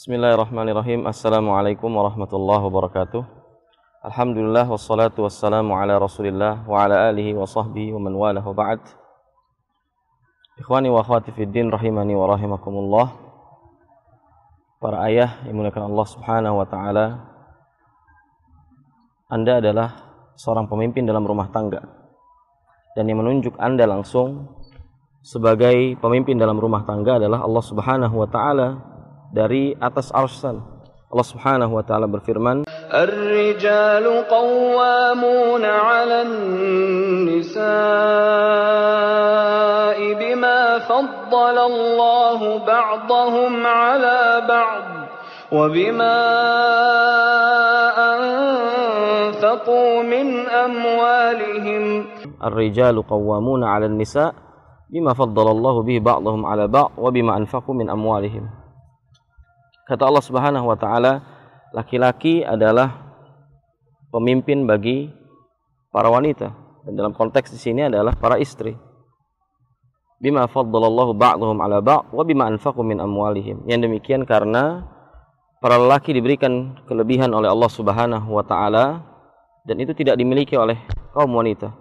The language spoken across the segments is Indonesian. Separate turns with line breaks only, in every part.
Bismillahirrahmanirrahim. Assalamualaikum warahmatullahi wabarakatuh. Alhamdulillah wassalatu wassalamu ala Rasulillah wa ala alihi wa sahbihi wa man walah wa ba'd. Ikhwani wa akhwati fid din rahimani wa rahimakumullah. Para ayah yang dimuliakan Allah Subhanahu wa taala. Anda adalah seorang pemimpin dalam rumah tangga. Dan yang menunjuk Anda langsung sebagai pemimpin dalam rumah tangga adalah Allah Subhanahu wa taala dari atas arsan. Allah Subhanahu wa taala berfirman,
الرجال قوامون على النساء بما فضل الله بعضهم على بعض وبما أنفقوا من أموالهم
"Ar-rijalu qawwamuna 'alan nisa' bima faddalallahu bihi ba'dahum 'ala ba'd wa bima anfaqu min amwalihim." Kata Allah Subhanahu wa taala, laki-laki adalah pemimpin bagi para wanita dan dalam konteks di sini adalah para istri. Bima faddalallahu ba'dahum 'ala ba'd wa bima anfaqu min amwalihim. Yang demikian karena para lelaki diberikan kelebihan oleh Allah Subhanahu wa taala dan itu tidak dimiliki oleh kaum wanita.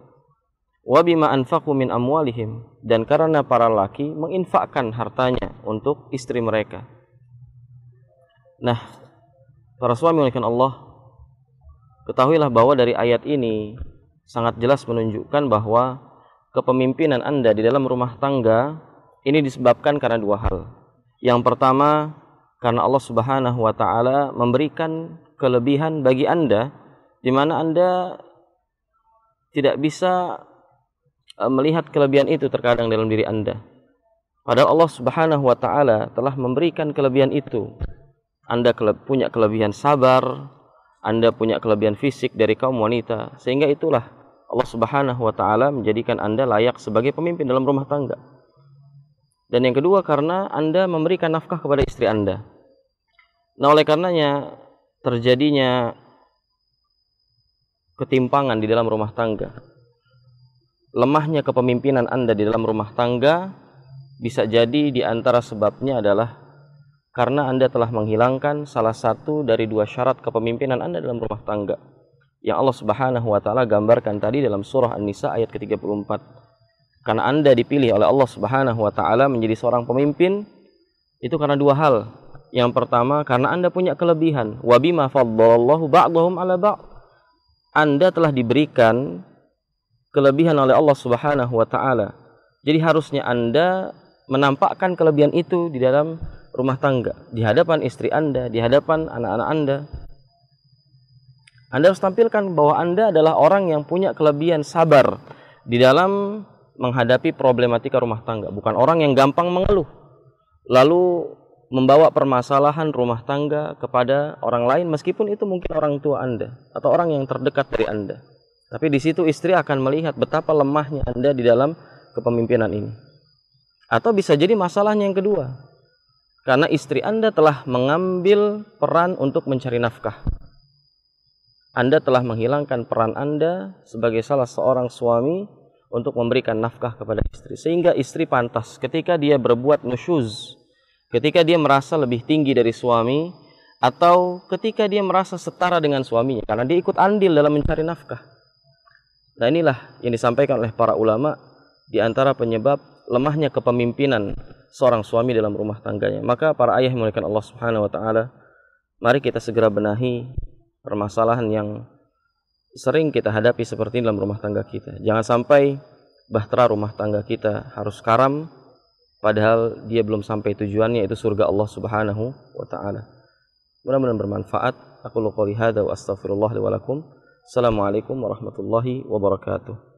Wa bima anfaqu min amwalihim dan karena para laki menginfakkan hartanya untuk istri mereka. Nah, para suami olehkan Allah, ketahuilah bahwa dari ayat ini sangat jelas menunjukkan bahwa kepemimpinan Anda di dalam rumah tangga ini disebabkan karena dua hal. Yang pertama, karena Allah Subhanahu wa taala memberikan kelebihan bagi Anda di mana Anda tidak bisa e, melihat kelebihan itu terkadang dalam diri Anda. Padahal Allah Subhanahu wa taala telah memberikan kelebihan itu. Anda punya kelebihan sabar, Anda punya kelebihan fisik dari kaum wanita, sehingga itulah Allah Subhanahu wa taala menjadikan Anda layak sebagai pemimpin dalam rumah tangga. Dan yang kedua karena Anda memberikan nafkah kepada istri Anda. Nah, oleh karenanya terjadinya ketimpangan di dalam rumah tangga. Lemahnya kepemimpinan Anda di dalam rumah tangga bisa jadi di antara sebabnya adalah karena Anda telah menghilangkan salah satu dari dua syarat kepemimpinan Anda dalam rumah tangga yang Allah Subhanahu wa taala gambarkan tadi dalam surah An-Nisa ayat ke-34. Karena Anda dipilih oleh Allah Subhanahu wa taala menjadi seorang pemimpin itu karena dua hal. Yang pertama karena Anda punya kelebihan, wa bima faddalallahu ba'dahum 'ala ba'd. Anda telah diberikan kelebihan oleh Allah Subhanahu wa taala. Jadi harusnya Anda menampakkan kelebihan itu di dalam rumah tangga, di hadapan istri Anda, di hadapan anak-anak Anda. Anda harus tampilkan bahwa Anda adalah orang yang punya kelebihan sabar di dalam menghadapi problematika rumah tangga, bukan orang yang gampang mengeluh. Lalu membawa permasalahan rumah tangga kepada orang lain meskipun itu mungkin orang tua Anda atau orang yang terdekat dari Anda. Tapi di situ istri akan melihat betapa lemahnya Anda di dalam kepemimpinan ini. Atau bisa jadi masalahnya yang kedua. Karena istri Anda telah mengambil peran untuk mencari nafkah. Anda telah menghilangkan peran Anda sebagai salah seorang suami untuk memberikan nafkah kepada istri. Sehingga istri pantas ketika dia berbuat nusyuz, ketika dia merasa lebih tinggi dari suami, atau ketika dia merasa setara dengan suaminya, karena dia ikut andil dalam mencari nafkah. Nah inilah yang disampaikan oleh para ulama di antara penyebab lemahnya kepemimpinan seorang suami dalam rumah tangganya. Maka para ayah yang memuliakan Allah Subhanahu wa taala, mari kita segera benahi permasalahan yang sering kita hadapi seperti dalam rumah tangga kita. Jangan sampai bahtera rumah tangga kita harus karam padahal dia belum sampai tujuannya itu surga Allah Subhanahu wa taala. Mudah-mudahan bermanfaat. Aku qouli hadza wa astaghfirullah li wa lakum. Assalamualaikum warahmatullahi wabarakatuh.